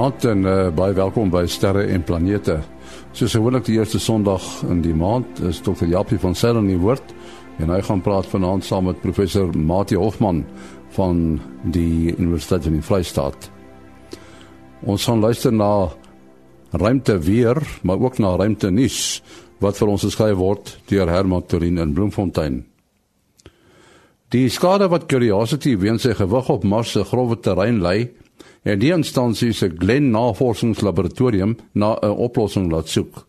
Goeienaand en uh, baie welkom by Sterre en Planete. Soos gewoonlik die eerste Sondag in die maand is Dr. Japie van Sail in die woord en hy gaan praat vanaand saam met professor Mati Hofman van die Universiteit van die Vrystaat. Ons gaan luister na ruimte weer, maar ook na ruimte nuus wat vir ons geskryf word deur Herman Torin in Bloemfontein. Die skade wat Curiosity weens sy gewig op Mars se grouwe terrein lei, en die instansie se Glen Navorsingslaboratorium na 'n oplossing laat soek.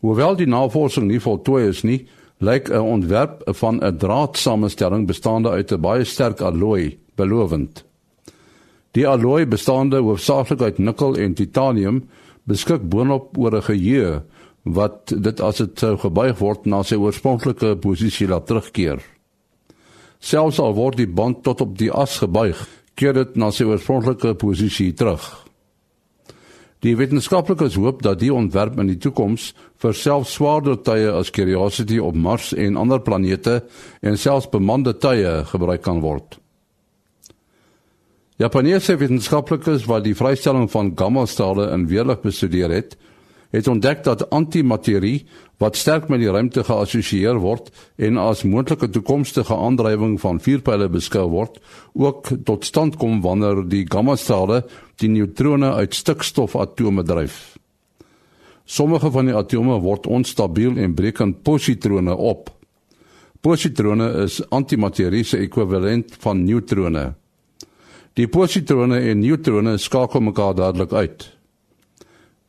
Hoewel die navorsing nie voltooi is nie, lyk 'n ontwerp van 'n draadsamestelling bestaande uit 'n baie sterk alloy belovend. Die alloy bestaande hoofsaaklik uit nikkel en titanium beskik boonop oor 'n geheue wat dit as dit sou gebuig word na sy oorspronklike posisie laat terugkeer. Selfs al word die band tot op die as gebuig, keer dit na sy oorspronklike posisie terug. Die wetenskaplikes hoop dat die ontwerp in die toekoms vir selfs swaarder tye as Curiosity op Mars en ander planete en selfs bemande tye gebruik kan word. Japaneese wetenskaplikes wat die vrystelling van gamma-strale in weerlig bestudeer het, het ontdek dat antimaterie wat sterk met die ruimte geassosieer word en as moontlike toekomstige aandrywing van vuurpyle beskou word, ook tot stand kom wanneer die gamma-strale die neutrone uit stikstofatome dryf. Sommige van die atome word onstabiel en breek in positrone op. Positrone is antimaterie se ekwivalent van neutrone. Die positrone en neutrone skakel mekaar dadelik uit.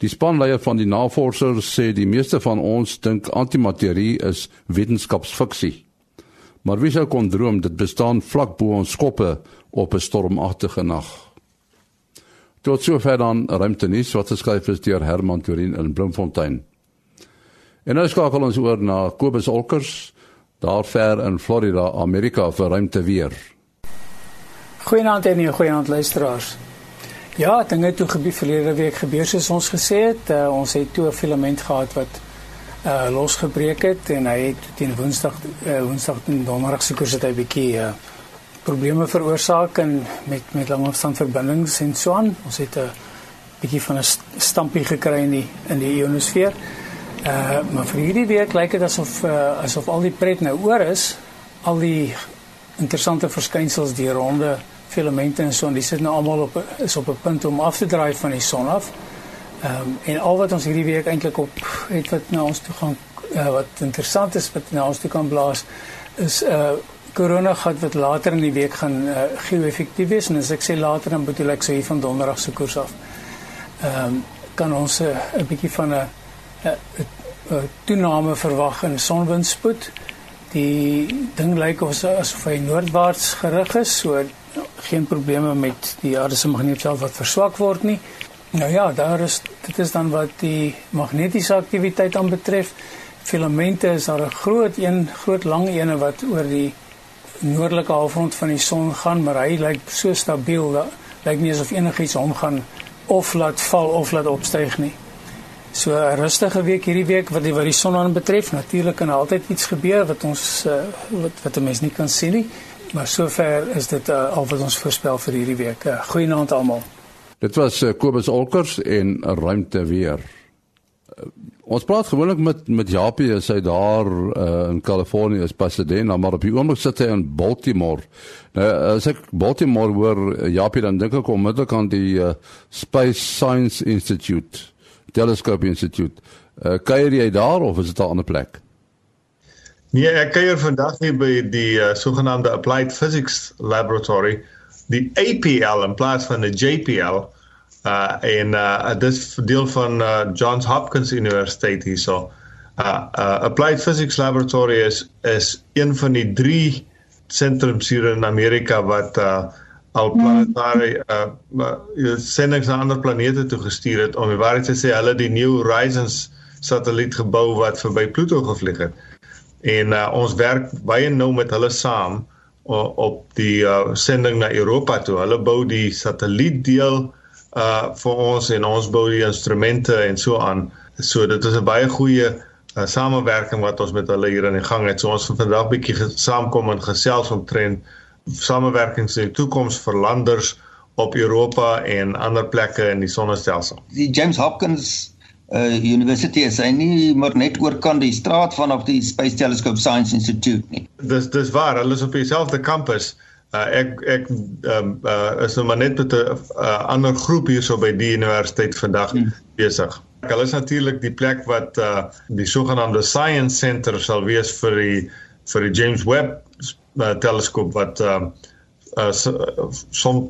Die spanleier van die navorsers sê die meeste van ons dink antimaterie is wetenskapsfiksie. Maar wie sou kon droom dit bestaan vlak bo ons koppe op 'n stormagtige nag. Tot sover dan ruimtenis wat geskryf is deur Herman Turin in Bloemfontein. En nou skakel ons oor na Kobus Olkers daar ver in Florida, Amerika vir ruimte weer. Goeienaand en goeienaand luisteraars. Ja, dinge toe gebeur verlede week gebeur soos ons gesê het. Uh, ons het toe 'n filament gehad wat uh losgebreek het en hy het teen Woensdag uh, Woensdag en Donderdag se koers het hy bietjie uh probleme veroorsaak en met met langafstandverbindings en so aan. Ons het 'n bietjie van 'n stampie gekry in die in die ionosfeer. Uh maar vir hierdie week lyk dit asof uh, asof al die pret nou oor is. Al die interessante verskynsels die ronde filamente en so en die sit nou almal op is op 'n punt om af te draai van die son af. Ehm um, en al wat ons hierdie week eintlik op het wat na ons toe gaan uh, wat interessant is wat na ons toe kan blaas is 'n uh, eh, corona gat wat later in die week gaan uh, geo-effektief wees en as ek sê later dan bedoel ek so hier van donderdag se koers af. Ehm um, kan ons 'n uh, bietjie van 'n 'n toename verwag in sonwindspoed. Die ding lyk of asof hy noordwaarts gerig is, so geen probleme met die aarde se magnetveld wat verswak word nie. Nou ja, daar is dit is dan wat die magnetiese aktiwiteit aan betref. Filamente is daar 'n groot een, groot lang ene wat oor die noordelike halfrond van die son gaan, maar hy lyk so stabiel dat lyk nie asof enigiets hom gaan of laat val of laat opstyg nie. So 'n rustige week hierdie week wat die wat die son aan betref. Natuurlik kan altyd iets gebeur wat ons uh, wat wat 'n mens nie kan sien nie. Maar sover is dit uh, al wat ons voorspel vir hierdie week. Uh, Goeienaand almal. Dit was uh, Kobus Olkers en ruimte weer. Uh, ons praat gewoonlik met met Japie as hy daar uh, in Kalifornië is Pasadena, maar op die oomblik sit hy in Baltimore. Nou as ek Baltimore hoor Japie dan dink ek onmiddellik aan die uh, Space Science Institute, Telescope Institute. Uh, kuier jy daar of is dit 'n ander plek? Nee, ek kuier vandag hier by die uh, sogenaamde Applied Physics Laboratory, die APL in plaas van die JPL. Uh en uh dis deel van uh, Johns Hopkins Universiteit hierso. Uh, uh Applied Physics Laboratory is is een van die drie sentrums hier in Amerika wat uh al planetare uh sendinge na ander planete toe gestuur het om die waarheid te sê hulle die New Horizons satelliet gebou wat verby Pluto gevlieg het en uh, ons werk baie nou met hulle saam uh, op die uh, sending na Europa toe. Hulle bou die satellietdeel uh vir ons en ons bou die instrumente en so aan. So dit is 'n baie goeie uh, samewerking wat ons met hulle hier in die gang het. So ons gaan vandag bietjie saamkom en gesels omtrent samewerkings in die toekoms vir landers op Europa en ander plekke in die sonnestelsel. Die James Hopkins uh universiteit is hy nie maar net oor kan die straat vanaf die Space Telescope Science Institute nie. Dis dis waar, hulle is op dieselfde kampus. Uh ek ek um, uh is nou maar net met 'n uh, ander groep hierso by die universiteit vandag hmm. besig. Hulle is natuurlik die plek wat uh die sogenaamde Science Center sal wees vir die vir die James Webb uh, teleskoop wat uh uh som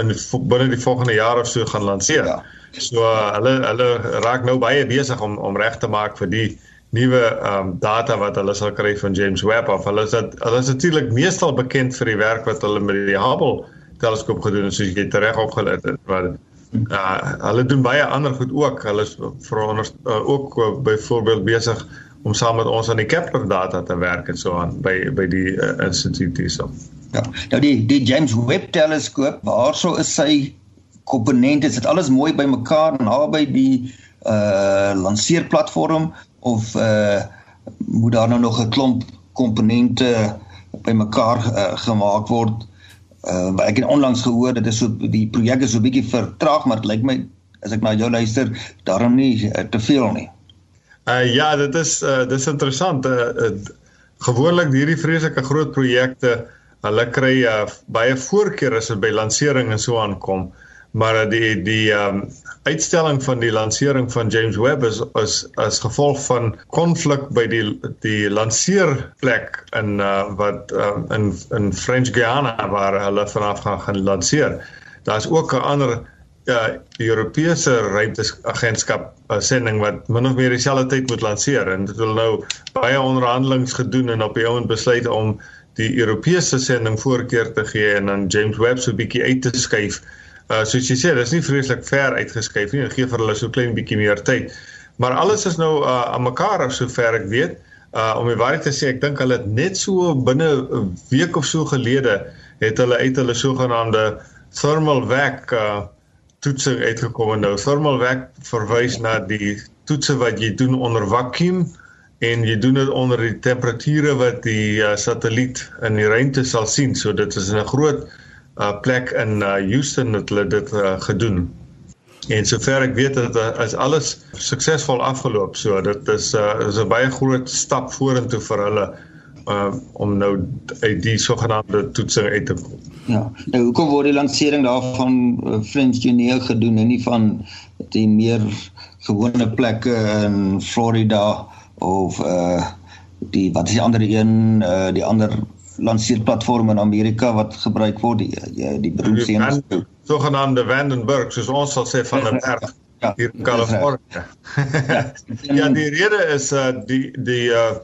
in binne die volgende jaar of so gaan lanseer. Ja. So uh, hulle hulle raak nou baie besig om om reg te maak vir die nuwe ehm um, data wat hulle sal kry van James Webb of hulle is dit hulle is natuurlik meestal bekend vir die werk wat hulle met die Hubble teleskoop gedoen het soos jy reg opgelet het maar uh, hulle doen baie ander goed ook hulle is vir ons uh, ook uh, byvoorbeeld besig om saam met ons aan die Kepler data te werk en so aan by by die uh, instituut hierso. Ja. Nou die die James Webb teleskoop, waarso is sy komponente? Dit alles mooi bymekaar naby die uh lanseerplatform of uh moet daar nou nog 'n klomp komponente bymekaar uh, gemaak word? Uh ek het onlangs gehoor dit is so die projek is so bietjie vertraag, maar dit lyk my as ek na jou luister, daarom nie uh, te veel nie. Uh ja, dit is uh dis interessant. Uh, uh gewoonlik hierdie vreeslike groot projekte hulle kry uh, baie voorkeur as dit by lansering en so aankom maar uh, die die um, uitstelling van die lansering van James Webb is is as gevolg van konflik by die die lanseerplek in uh, wat um, in in French Guiana waar hulle vanaf gaan gaan lanseer. Daar's ook 'n ander ja Europese ruimteagentskap uh, sending wat min of meer dieselfde tyd moet lanseer en dit hulle nou baie onderhandelinge gedoen en op die ouend besluit om die Europese sending voorkeur te gee en dan James Webb so 'n bietjie uit te skuif. Uh soos jy sê, dis nie vreeslik ver uitgeskuif nie. Dit gee vir hulle so klein bietjie meer tyd. Maar alles is nou uh aan mekaar of sover ek weet. Uh om die waarheid te sê, ek dink hulle het net so binne 'n week of so gelede het hulle uit hulle sogenaamde thermal vac uh toetsing uitgekom en nou thermal vac verwys na die toetse wat jy doen onder vakuum en jy doen dit onder die temperature wat die uh, satelliet in die ruimte sal sien. So dit is 'n groot uh, plek in uh, Houston dat hulle dit uh, gedoen. En sover ek weet dat uh, is alles suksesvol afgeloop. So dit is uh, is 'n baie groot stap vorentoe vir hulle uh, om nou uit die sogenaamde toetsing uit te kom. Ja. Nou hoekom word die lansering daarvan uh, French Junior gedoen en nie van die meer gewone plekke in Florida? of uh die wat is die ander een uh die ander lanseerplatform in Amerika wat gebruik word die die, die beroemdste een sogenaamde Vandenberg soos ons sal sê van 'n berg ja, hier in Kalifornië. ja, ja, die rede is uh die die uh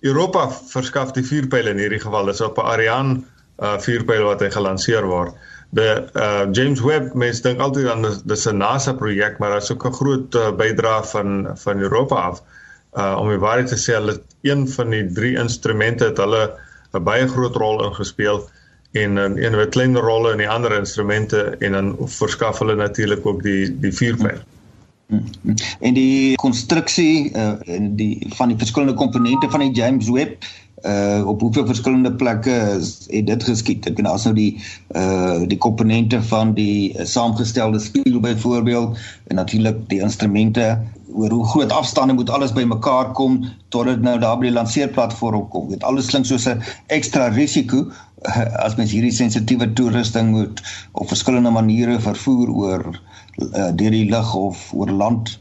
Europa verskaf die vuurpyle in hierdie geval is op 'n Ariane uh vuurpyl wat hy gelanseer word. De uh James Webb mense dink altyd aan dis 'n NASA projek, maar daar's ook 'n groot uh, bydrae van van Europa af. Uh om die waarheid te sê hulle een van die drie instrumente het hulle 'n baie groot rol ingespeel en in een wat kleiner rolle in die ander instrumente en dan verskaf hulle natuurlik ook die die vuurpyl. En die konstruksie uh en die van die verskillende komponente van die James Webb uh op hoeveel verskillende plekke het dit geskied. Ek bedoel as nou die uh die komponente van die uh, saamgestelde spieël byvoorbeeld en natuurlik die instrumente oor hoe groot afstande moet alles bymekaar kom tot dit nou daar by die lanseerplatform kom. Dit alles klink soos 'n ekstra risiko as mens hierdie sensitiewe toerusting moet op verskillende maniere vervoer oor uh, deur die lug of oor land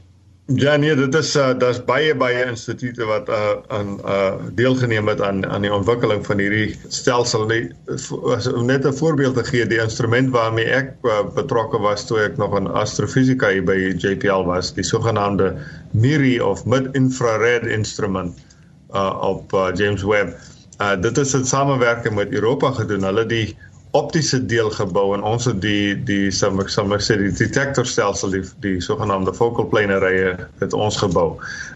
Ja nee, dit is uh daar's baie baie instituie wat uh aan uh deelgeneem het aan aan die ontwikkeling van hierdie stelsel. Om net 'n voorbeeld te gee, die instrument waarmee ek uh, betrokke was toe ek nog in astrofisika by JPL was, die sogenaamde MIRI of Mid-Infrared Instrument uh op uh, James Webb. Uh dit is 'n samewerking met Europa gedoen. Hulle die optiese deel gebou en ons het die die sal ek sê die detektorstelsel die die sogenaamde focal plane array het ons gebou.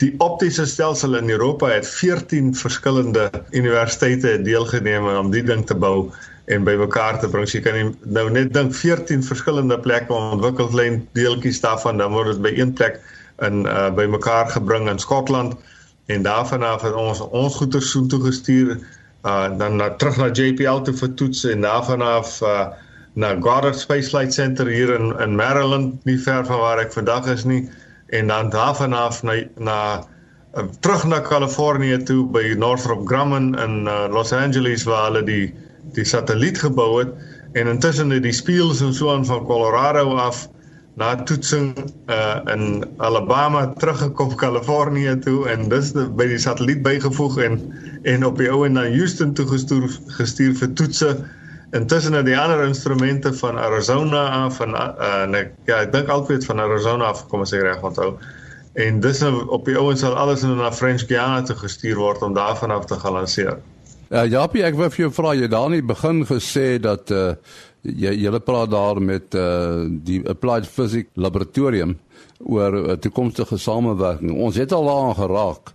Die optiese stelsel in Europa het 14 verskillende universiteite deelgeneem om die ding te bou en bymekaar te bring. So jy kan nou net dink 14 verskillende plekke ontwikkel klein deeltjies daarvan dan word dit by een plek in uh, bymekaar gebring in Skotland en daarvan af het ons ons goeder so toe gestuur uh dan na terug na JPL toe vir toets en daarvan af uh na Goddard Space Flight Center hier in in Maryland, nie ver van waar ek vandag is nie, en dan daarvan af na na uh, terug na Kalifornië toe by Northrop Grumman in uh, Los Angeles waar hulle die die satelliet gebou het en intussen het die speels en so aan van Colorado af na toetsing uh, in Alabama teruggekom Kalifornië toe en dis de, by die satelliet bygevoeg en en op die ou en na Houston toe gestuur gestuur vir toetse intussen het die ander instrumente van Arizona af van uh, en ek ja ek dink altyd van Arizona af kom as ek reg onthou en dis nou op die ouens sal alles na French Guiana toe gestuur word om daarvan af te gelanseer. Ja, Japie, ek wou vir jou vra jy daar nie begin gesê dat uh jy julle praat daar met uh die Applied Physics Laboratorium oor uh, toekomstige samewerking. Ons het al daaraan geraak.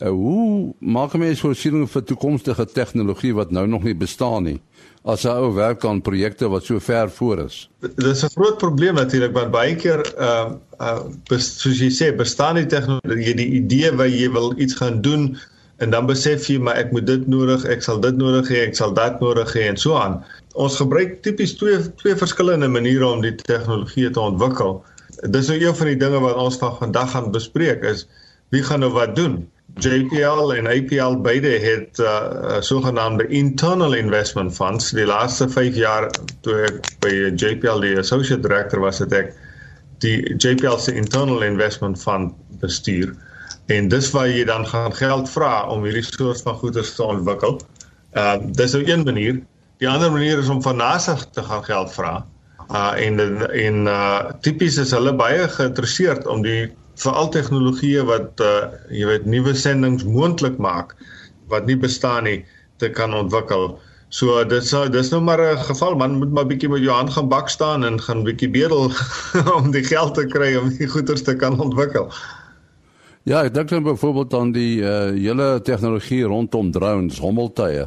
Uh, hoe maak mense voorsiening vir toekomstige tegnologie wat nou nog nie bestaan nie? As ou werk aan projekte wat so ver voor is. Dis 'n groot probleem natuurlik want baie keer uh uh soos jy sê, bestaan die tegnologie, die idee wat jy wil iets gaan doen en dan besef jy maar ek moet dit nodig, ek sal dit nodig hê, ek sal dat nodig hê en so aan ons gebruik tipies twee twee verskillende maniere om die tegnologie te ontwikkel. Dis nou een van die dinge wat ons van vandag gaan bespreek is wie gaan nou wat doen? JPL en APL beide het uh, uh sogenaamde internal investment funds die laaste 5 jaar toe ek by JPL die associate director was het ek die JPL se internal investment fund bestuur en dis waar jy dan gaan geld vra om hierdie soort van goederes te ontwikkel. Uh dis nou een manier Die ander manier is om van NASA te gaan geld vra. Uh en en uh tipies is hulle baie geïnteresseerd om die veral tegnologieë wat uh jy weet nuwe sendinge moontlik maak wat nie bestaan nie te kan ontwikkel. So dit sou dis nou maar 'n geval man moet maar bietjie met jou hand gaan bak staan en gaan bietjie bedel om die geld te kry om die goederes te kan ontwikkel. Ja, ek dink dan byvoorbeeld aan die uh hele tegnologie rondom drones, hommeltuie.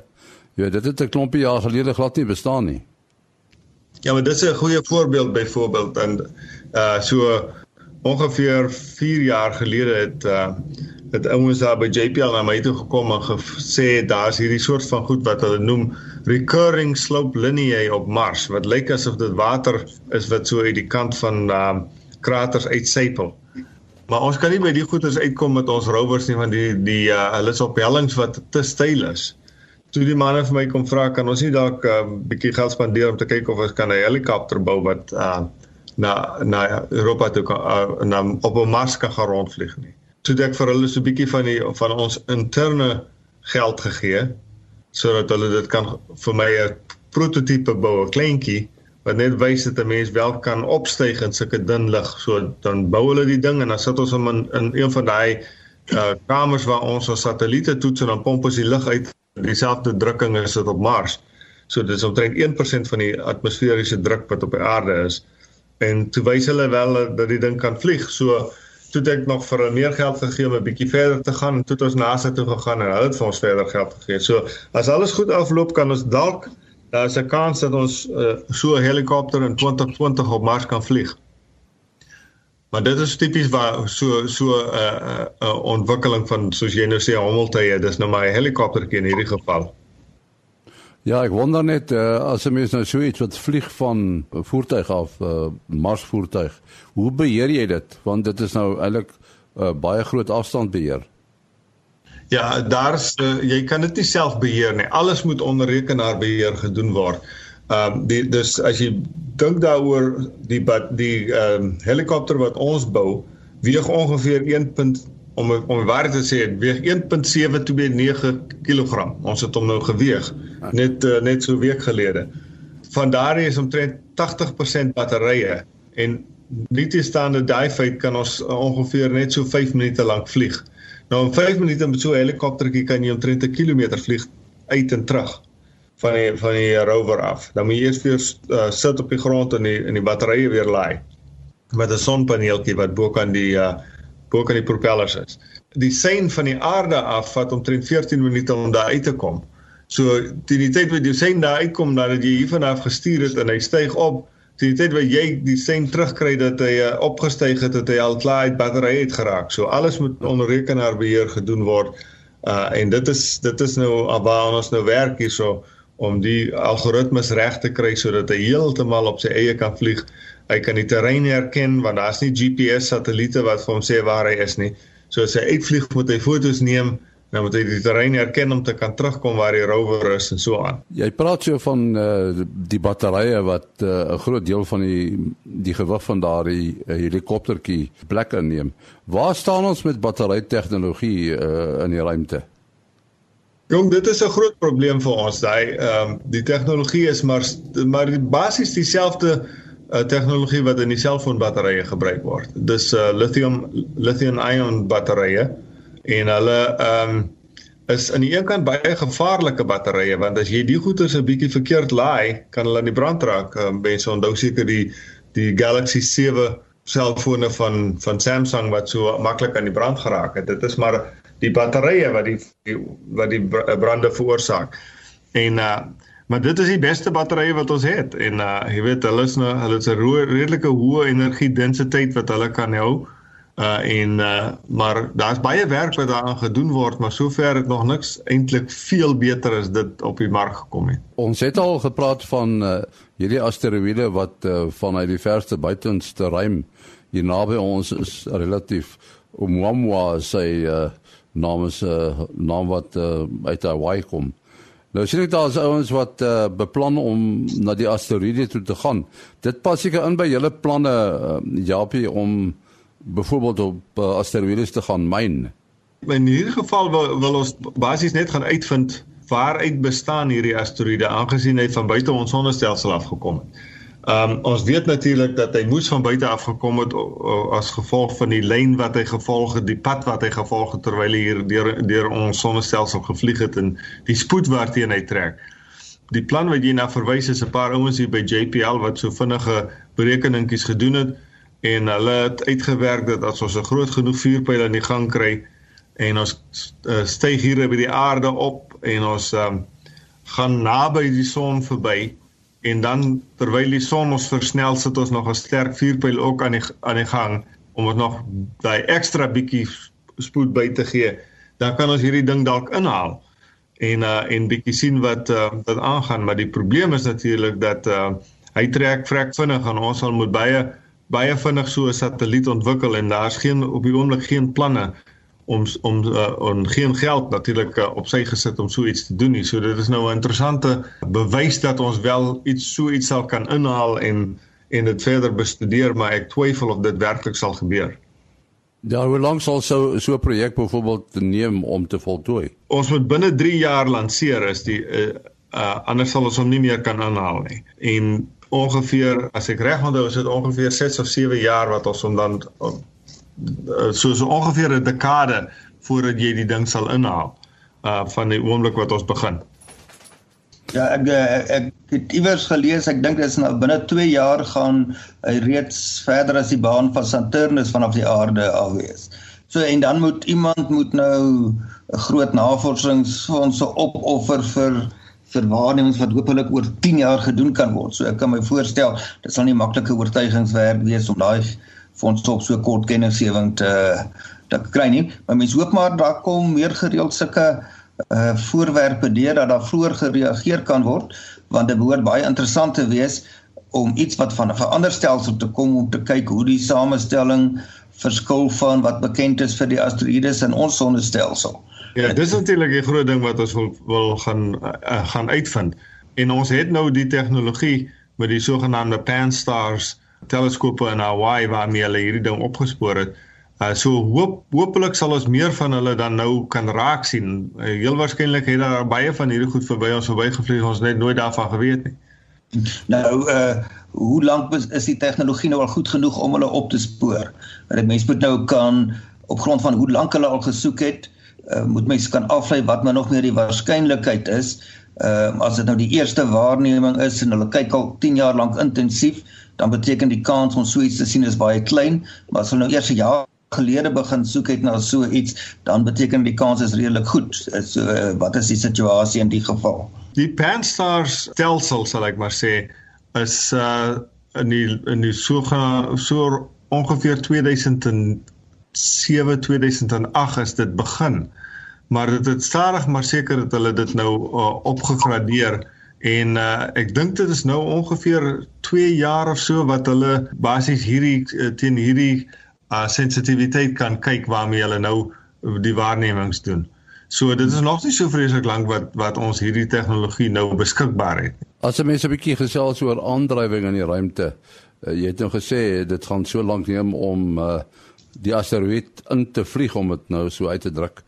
Ja, dit het 'n klompie jaar gelede glad nie bestaan nie. Ja, maar dis 'n goeie voorbeeld byvoorbeeld en uh so ongeveer 4 jaar gelede het uh het ouens daar by JPL na my toe gekom en gesê daar's hierdie soort van goed wat hulle noem recurring slope lineae op Mars wat lyk asof dit water is wat so uit die kant van uh kraters uitsypel. Maar ons kan nie by die goeders uitkom met ons rovers nie want die die uh hulle is op hellings wat te styl is toe die manne vir my kom vra kan ons nie dalk 'n uh, um, bietjie geld spandeer om te kyk of ons kan 'n helikopter bou wat uh, na na Europa toe kan uh, na op 'n Mars kan gaan rondvlieg nie. Toe ek vir hulle so 'n bietjie van die van ons interne geld gegee sodat hulle dit kan vir my 'n prototipe bou, 'n kleintjie wat net wys dat 'n mens wel kan opstyg in sulke dun lig. So dan bou hulle die ding en dan sit ons hom in, in een van daai uh kamers waar ons ons satelliete toets en dan pomp ons die lug uit dieselfde drukking as dit op Mars. So dit is omtrent 1% van die atmosferiese druk wat op die aarde is. En toe wys hulle wel dat die ding kan vlieg. So toe het ek nog vir meer geld gegee om 'n bietjie verder te gaan en toe het ons NASA toe gegaan en hulle het vir ons verder geld gegee. So as alles goed afloop kan ons dalk daar's 'n kans dat ons uh, so 'n helikopter in 2020 op Mars kan vlieg. Maar dit is tipies waar so so 'n uh, eh, uh, eh, uh, ontwikkeling van soos jy nou sê hommeltuie, dis nou maar 'n helikoptertjie in hierdie geval. Ja, ek wonder net uh, as mens nou so iets wat vlieg van voertuig af, uh, Marsvoertuig. Hoe beheer jy dit? Want dit is nou eintlik 'n uh, baie groot afstand beheer. Ja, daar's uh, jy kan dit nie self beheer nie. Alles moet onder rekenaarbeheer gedoen word. Ehm um, die dus as jy dink daaroor die die ehm um, helikopter wat ons bou weeg ongeveer 1. om om waar te sê weeg 1.729 kg. Ons het hom nou geweeg net uh, net so week gelede. Van daardie is omtrent 80% batterye en lithium-staande daai feit kan ons uh, ongeveer net so 5 minute lank vlieg. Nou in 5 minute met so 'n helikoptertjie kan jy omtrent 'n kilometer vlieg uit en terug van die van die rover af. Dan moet jy eers weer uh, sit op die grond en die in die batterye weer laai met 'n sonpaneeltjie wat bo kan die uh, bo kan die propellers is. Die sein van die aarde af vat omtrent 14 minute om daar uit te kom. So teen die tyd wat die sein daar uitkom nadat jy hiervan af gestuur het en hy styg op, teen die tyd wat jy die sein terugkry dat hy uh, opgestyg het, het hy al klaar uit batterye uit geraak. So alles moet onder rekenaarbeheer gedoen word. Uh en dit is dit is nou waar ons nou werk hierso om die algoritmes reg te kry sodat hy heeltemal op sy eie kan vlieg. Hy kan die terrein herken want daar's nie GPS satelliete wat vir hom sê waar hy is nie. So as hy uitvlieg, moet hy foto's neem nou moet hy die terrein herken om te kan terugkom waar die rover is en so aan. Jy praat so van uh, die batterye wat eh, 'n uh, groot deel van die die gewig van daardie uh, helikoptertjie plek inneem. Waar staan ons met battery tegnologie uh, in die ruimte? Jong, dit is 'n groot probleem vir ons. Daai ehm um, die tegnologie is maar maar basies dieselfde uh, tegnologie wat in die selfoonbatterye gebruik word. Dis uh, lithium lithium ion batterye en hulle ehm um, is aan die een kant baie gevaarlike batterye want as jy die goeder se bietjie verkeerd laai, kan hulle aan die brand raak. Um, mense onthou seker die die Galaxy 7 selfone van van Samsung wat so maklik aan die brand geraak het. Dit is maar die batterye wat die, die wat die brande veroorsaak. En uh maar dit is die beste batterye wat ons het en uh jy weet hulle is nou hulle het 'n redelike hoë energie densiteit wat hulle kan hou. Uh en uh maar daar's baie werk wat daaraan gedoen word, maar sover het nog niks eintlik veel beter as dit op die mark gekom het. Ons het al gepraat van uh hierdie asteroïde wat uh, vanuit die verste buitenste ruim hier naby ons is relatief Oumuamua sê uh namens 'n uh, naam wat uh, uit Hawaii kom. Nou sien ek daar is ouens wat uh, beplan om na die asteroïde toe te gaan. Dit pas seker in by julle planne uh, Japie om byvoorbeeld op uh, asteroïdes te gaan myn. In hierdie geval wil, wil ons basies net gaan uitvind waaruit bestaan hierdie asteroïde aangesien hy van buite ons sonnestelsel afgekom het. Ehm um, ons weet natuurlik dat hy moes van buite af gekom het as gevolg van die lyn wat hy gevolg het, die pad wat hy gevolg het terwyl hy hier deur deur ons sonnestelsel gevlieg het en die spoed waarteen hy trek. Die plan wat jy na verwys is 'n paar ouens hier by JPL wat so vinnige berekeningkies gedoen het en hulle het uitgewerk dat as ons 'n groot genoeg vuurpyl aan die gang kry en ons uh, styg hier by die aarde op en ons um, gaan naby die son verby en dan terwyl die son ons versnel sit ons nog 'n sterk vuurpyl ook aan die aan die gang om dit nog daai ekstra bietjie spoed by te gee. Dan kan ons hierdie ding dalk inhaal en uh en bietjie sien wat uh wat aangaan. Maar die probleem is natuurlik dat uh hy trek vrek vinnig en ons sal moet baie baie vinnig so 'n satelliet ontwikkel en daar's geen op die oomblik geen planne om om uh, om geen geld natuurlik uh, op sy gesit om so iets te doen nie. So dit is nou 'n interessante bewys dat ons wel iets so iets sal kan inhaal en en dit verder bestudeer, maar ek twyfel of dit werklik sal gebeur. Ja, hoe lank sal so so 'n projek byvoorbeeld neem om te voltooi? Ons moet binne 3 jaar lanseer is die uh, uh anders sal ons hom nie meer kan aanhaal nie. En ongeveer as ek reg onthou is dit ongeveer 6 of 7 jaar wat ons hom dan Eh, so so ongeveer 'n dekade voordat jy die ding sal inhaal uh van die oomblik wat ons begin. Ja, ek eh, ek het iewers gelees, ek dink dit is nou binne 2 jaar gaan hy reeds verder as die baan van Saturnus vanaf die aarde af wees. So en dan moet iemand moet nou 'n groot navorsingsfondse opoffer vir vir waarnemings wat hopelik oor 10 jaar gedoen kan word. So ek kan my voorstel, dit sal nie maklike oortuigingswerk wees om daai fonds op so kort kennisgewing te te kry nie. Maar mense hoop maar daar kom meer gereeld sulke uh voorwerpe deur dat daar vroeër gereageer kan word want dit behoort baie interessant te wees om iets wat van 'n veranderstelsel te kom om te kyk hoe die samestelling verskil van wat bekend is vir die asteroïdes in ons sonnestelsel. Ja, dis natuurlik 'n groot ding wat ons wil wil gaan uh, gaan uitvind. En ons het nou die tegnologie met die sogenaamde Pan-STARRS teleskope in Hawaii waarmee hulle hierdie ding opgespoor het. Uh so hoop hopelik sal ons meer van hulle dan nou kan raak sien. Uh, heel waarskynlik het daar baie van hierdie goed verby ons verbygevlieg ons net nooit daarvan geweet nie. Nou uh hoe lank is die tegnologie nou al goed genoeg om hulle op te spoor? Want mense moet nou kan op grond van hoe lank hulle al gesoek het, uh moet mense kan aflei wat maar nog meer die waarskynlikheid is. Uh as dit nou die eerste waarneming is en hulle kyk al 10 jaar lank intensief, dan beteken die kans om so iets te sien is baie klein, maar as hulle nou eers 'n jaar gelede begin soek het na so iets, dan beteken die kans is redelik goed. So wat is die situasie in die geval? Die Pan-STARRS stelsel sal ek maar sê is uh in die in die so so ongeveer 2007 2008 is dit begin. Maar dit het stadig maar seker dat hulle dit nou uh, opgegradeer En uh ek dink dit is nou ongeveer 2 jaar of so wat hulle basies hierdie uh, teen hierdie uh sensitiwiteit kan kyk waarmee hulle nou die waarnemings doen. So dit is nog nie so vreeslik lank wat wat ons hierdie tegnologie nou beskikbaar het. As mense 'n bietjie gesels oor aandrywing in die ruimte. Uh, jy het nou gesê dit gaan so lank neem om uh, die asteroïde in te vlieg om dit nou so uit te druk.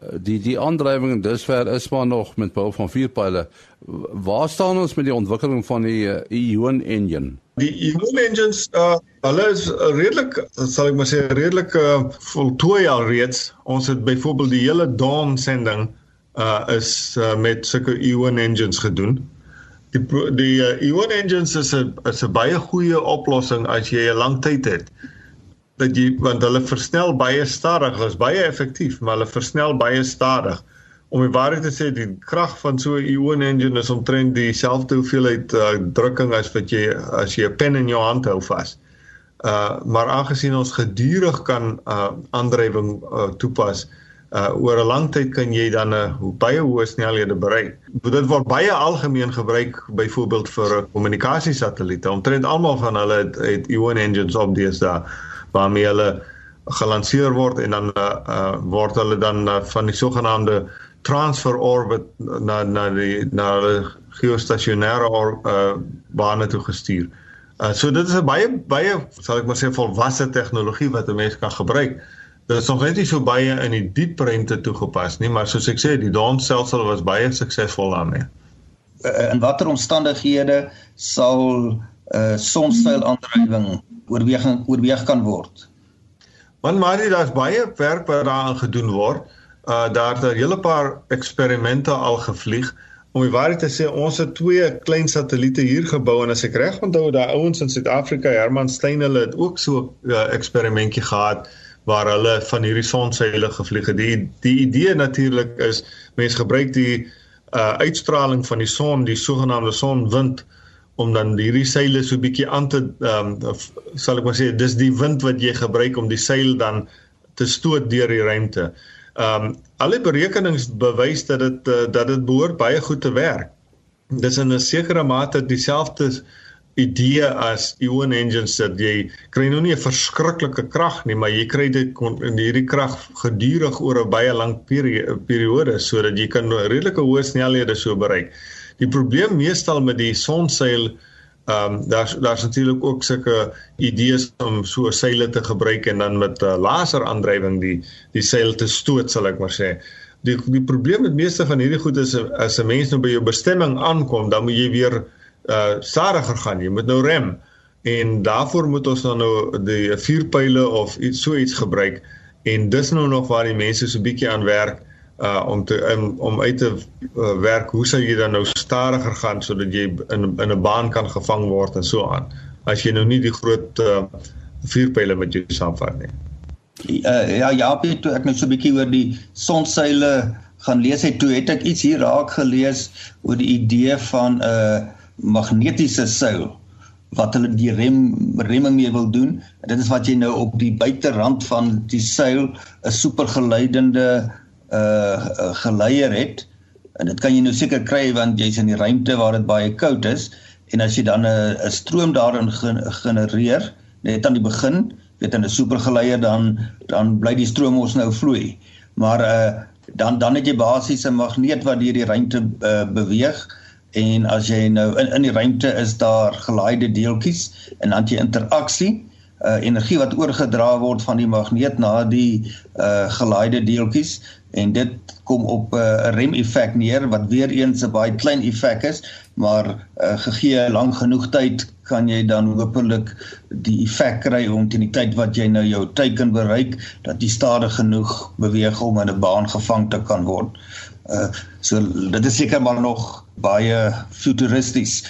Uh, die die aandrywing dusver is maar nog met behulp van vier pile. Waar staan ons met die ontwikkeling van die uh, Ion engine? Die Ion engines uh hulle is redelik sal ek maar sê redelik uh, voltooi al reeds. Ons het byvoorbeeld die hele Dawn sending uh is uh, met sulke Ion engines gedoen. Die die uh, Ion engines is 'n is 'n baie goeie oplossing as jy 'n lang tyd het. Dat jy want hulle versnel baie stadig, hulle is baie effektief, maar hulle versnel baie stadig om die waarheid te sê die krag van so 'n ion engine is omtrent dieselfde hoeveelheid uh, drukking as wat jy as jy 'n pen in jou hand hou vas. Uh maar aangesien ons gedurig kan uh aandrywing uh, toepas uh oor 'n lang tyd kan jy dan 'n uh, baie hoë snelhede bereik. Dit word baie algemeen gebruik byvoorbeeld vir 'n kommunikasiesatelliete. Omtrent almal van hulle het, het ion engines op deesdae waarmee hulle gelanseer word en dan uh, uh word hulle dan uh, van die sogenaamde transfer orbit na na die na die geostasionêre or, uh bane toe gestuur. Uh so dit is 'n baie baie sal ek maar sê volwasse tegnologie wat 'n mens kan gebruik. Dit is nog net nie so baie in die diep ruimte toegepas nie, maar soos ek sê, die Dawn stelsel was baie suksesvol daarmee. Uh, in watter omstandighede sal uh sonstyl aandrywing oorweging oorweeg kan word? Want maar daar's baie werk wat daaraan gedoen word uh daar het 'n hele paar eksperimente al gevlieg om die waarheid te sê ons het twee klein satelliete hier gebou en as ek reg onthou daai ouens in Suid-Afrika Herman Steyn hulle het ook so 'n uh, eksperimentjie gehad waar hulle van hierdie sonseile gevlieg het. Die die idee natuurlik is mense gebruik die uh uitstraling van die son, die sogenaamde sonwind om dan hierdie seile so bietjie aan te ehm um, sal ek maar sê dis die wind wat jy gebruik om die seil dan te stoot deur die ruimte. Ehm um, alle berekenings bewys dat dit uh, dat dit behoort baie goed te werk. Dis in 'n sekere mate dieselfde idee as ion engines dat jy kry nou nie 'n verskriklike krag nie, maar jy kry dit in hierdie krag gedurig oor 'n baie lang periode sodat jy kan redelike hoë snelhede so bereik. Die probleem meestal met die sonseil Ehm um, daar's daar's natuurlik ook sulke idees om so seile te gebruik en dan met 'n uh, laseraandrywing die die seil te stoot sal ek maar sê. Die die probleem met meeste van hierdie goed is as 'n mens nou by jou bestemming aankom, dan moet jy weer uh stadiger gaan. Jy moet nou rem. En daarvoor moet ons dan nou die vuurpyle of iets so iets gebruik. En dis nou nog waar die mense so 'n bietjie aan werk uh om te in, om uit te uh, werk hoe sal jy dan nou stadiger gaan sodat jy in in 'n baan kan gevang word en so aan as jy nou nie die groot uh, vuurpyle met jou saamvat nie. Uh, ja ja, toe ek net so 'n bietjie oor die sonseile gaan lees het toe het ek iets hier raak gelees oor die idee van 'n uh, magnetiese seil wat hulle die rem remming mee wil doen. Dit is wat jy nou op die buiterand van die seil 'n supergeleidende uh geleier het. En dit kan jy nou seker kry want jy's in die ruimte waar dit baie koud is. En as jy dan 'n 'n stroom daarin genereer net aan die begin weet in 'n supergeleier dan dan bly die stroom ons nou vloei. Maar uh dan dan het jy basies 'n magneet wat deur die ruimte uh, beweeg. En as jy nou in in die ruimte is daar gelaaide deeltjies en dan jy interaksie uh energie wat oorgedra word van die magneet na die uh gelaaide deeltjies en dit kom op eh, 'n uh, rem effek neer wat weer eens 'n baie klein effek is maar uh, gegee lank genoeg tyd kan jy dan hopelik die effek kry om teen die tyd wat jy nou jou teiken bereik dat jy stadig genoeg beweeg om in 'n baan gevang te kan word. Uh so dit is seker maar nog baie futuristies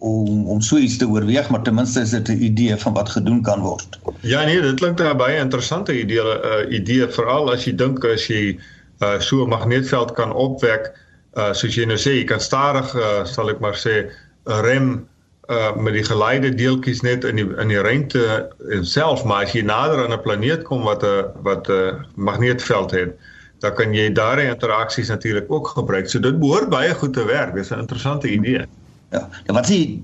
om om so iets te oorweeg maar ten minste is dit 'n idee van wat gedoen kan word. Ja nee, dit klink 'n baie interessante idee uh, idee veral as jy dink as jy uh, so 'n magneetveld kan opwek uh, soos jy nou sê jy kan stadig uh, sal ek maar sê 'n rem uh, met die geleide deeltjies net in die in die ruimte self maar as jy nader aan 'n planeet kom wat 'n wat 'n magneetveld het dan kan jy daardie interaksies natuurlik ook gebruik. So dit behoort baie goed te werk. Dis 'n interessante idee. Ja, wat sê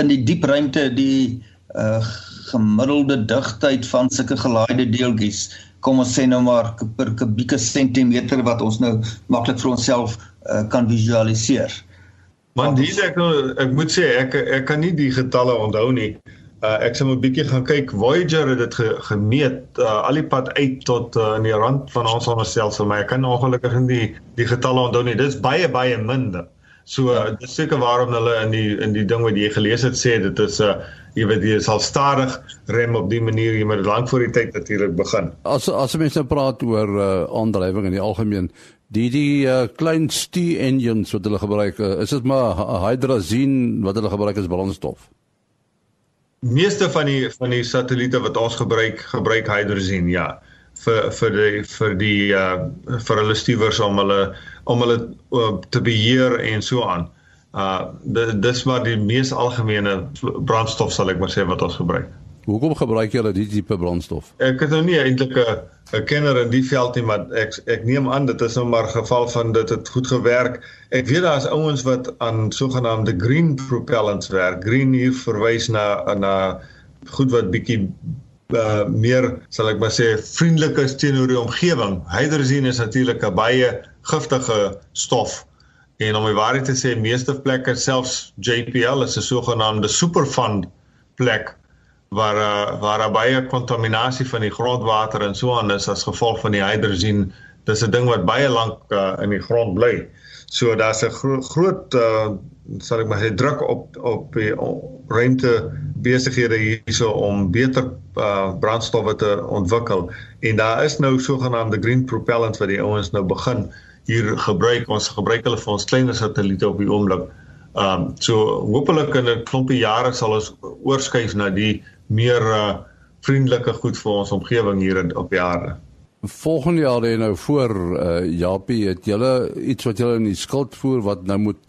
in die diep ruimte die uh gemiddelde digtheid van sulke gelaaide deeltjies kom ons sê nou maar per kubieke sentimeter wat ons nou maklik vir onsself uh, kan visualiseer. Man, dis ek ek moet sê ek ek kan nie die getalle onthou nie. Uh, ek sal 'n bietjie gaan kyk. Voyager het dit ge, gemeet uh, al die pad uit tot uh, in die rand van ons sonnestelsel, maar ek kan ongelukkig nie die die getalle onthou nie. Dit is baie baie minder. So uh, dis seker waarom hulle in die in die ding wat jy gelees het sê dit is 'n uh, jy weet jy sal stadig rem op die manier jy moet lank voor die tyd natuurlik begin. As as mense nou praat oor uh, aandrywing in die algemeen, die die uh, klein steam engines wat hulle gebruik, uh, is dit maar hydrazine wat hulle gebruik as brandstof? Meeste van die van die satelliete wat ons gebruik, gebruik hydrazine, ja vir vir die vir die uh vir hulle stuwers om hulle om hulle uh, te beheer en so aan. Uh dis maar die mees algemene brandstof sal ek maar sê wat ons gebruik. Hoekom gebruik julle die tipe brandstof? Ek het nou nie eintlik 'n 'n kenner in die veld nie, maar ek ek neem aan dit is nou maar geval van dit het goed gewerk. Ek weet daar's ouens wat aan sogenaamde green propellants werk. Green hier verwys na na goed wat bietjie uh, meer sal ek maar sê vriendelik is teenoor die omgewing. Hydrazine is natuurlik 'n baie giftige stof En om die waarheid te sê, meeste plekke, selfs JPL is 'n sogenaamde superfund plek waar uh, waar daar baie kontaminasie van die grondwater en so aan is as gevolg van die hydrazine. Dis 'n ding wat baie lank uh, in die grond bly. So daar's 'n gro groot uh, sal ek maar sê druk op op die ruimte besighede hierso om beter uh, brandstowwe te ontwikkel. En daar is nou sogenaamde green propellants wat die ouens nou begin hier gebruik ons gebruik hulle vir ons kleiner satelliete op die oomblik. Ehm um, so hopelik in 'n klompie jare sal ons oorskuif na die meer uh, vriendelike goed vir ons omgewing hier in, op aarde. Volgende jaar lê nou voor uh, Japie het julle iets wat julle in die skuld voer wat nou moet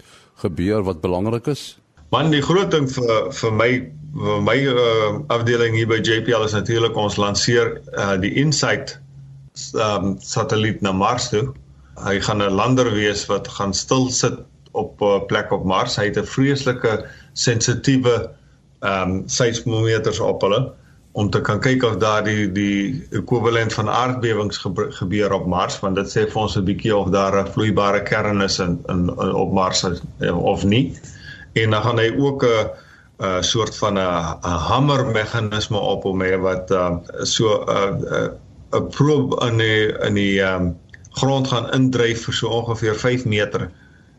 gebeur wat belangrik is? Man die groot ding vir vir my vir my uh, afdeling hier by JPL is natuurlik ons lanseer uh, die Insight um, satelliet na Mars toe hy gaan 'n lander wees wat gaan stil sit op 'n uh, plek op Mars. Hy het 'n vreeslike sensitiewe ehm um, seismometers op hulle om te kan kyk of daar die die ekwivalent van aardbewings gebeur op Mars want dit sê vir ons 'n bietjie of daar 'n vloeibare kern is in, in, in op Mars of nie. En dan gaan hy ook 'n 'n soort van 'n hamer meganisme op hom hê wat uh, so 'n 'n probe in die in die um, grond gaan indryf vir so ongeveer 5 meter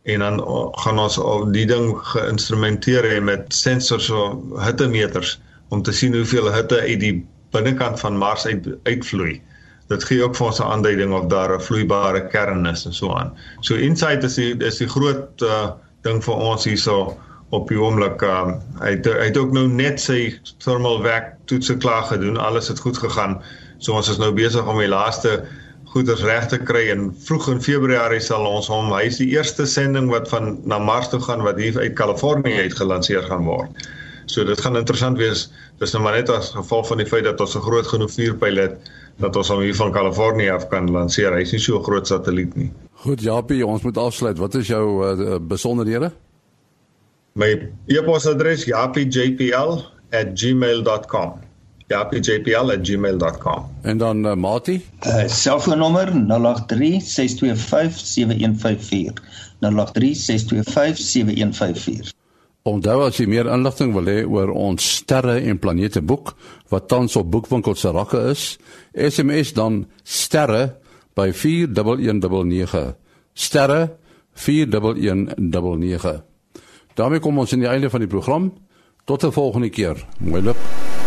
en dan gaan ons al die ding geïnstrumenteer hê met sensors of hittemeters om te sien hoeveel hitte uit die binnekant van Mars uit uitvloei. Dit gee ook vir ons 'n aanduiding of daar 'n vloeibare kern is en so aan. So Insight is die is die groot uh, ding vir ons hierso op die oomblik. Uh, hy het, hy het ook nou net sy thermal vac toetse klaar gedoen. Alles het goed gegaan. So ons is nou besig om die laaste goeders reg te kry en vroeg in Februarie sal ons hom hy is die eerste sending wat van na Mars toe gaan wat hier uit Kalifornië uit gelanseer gaan word. So dit gaan interessant wees. Dis nou maar net as gevolg van die feit dat ons 'n groot genoeg vuurpyl het dat ons hom hier van Kalifornië af kan lanseer. Hy's nie so 'n groot satelliet nie. Goed, Japie, ons moet afsluit. Wat is jou uh, besonderhede? My e-posadres japiejpl@gmail.com japjpl@gmail.com. En dan uh, Mati? Uh selfoonnommer 0836257154. 0836257154. Onthou as jy meer inligting wil hê oor ons sterre en planete boek wat tans op boekwinkels se rakke is, SMS dan sterre by 4119. Sterre 4119. daarmee kom ons aan die einde van die program. Tot 'n volgende keer. Mooi loop.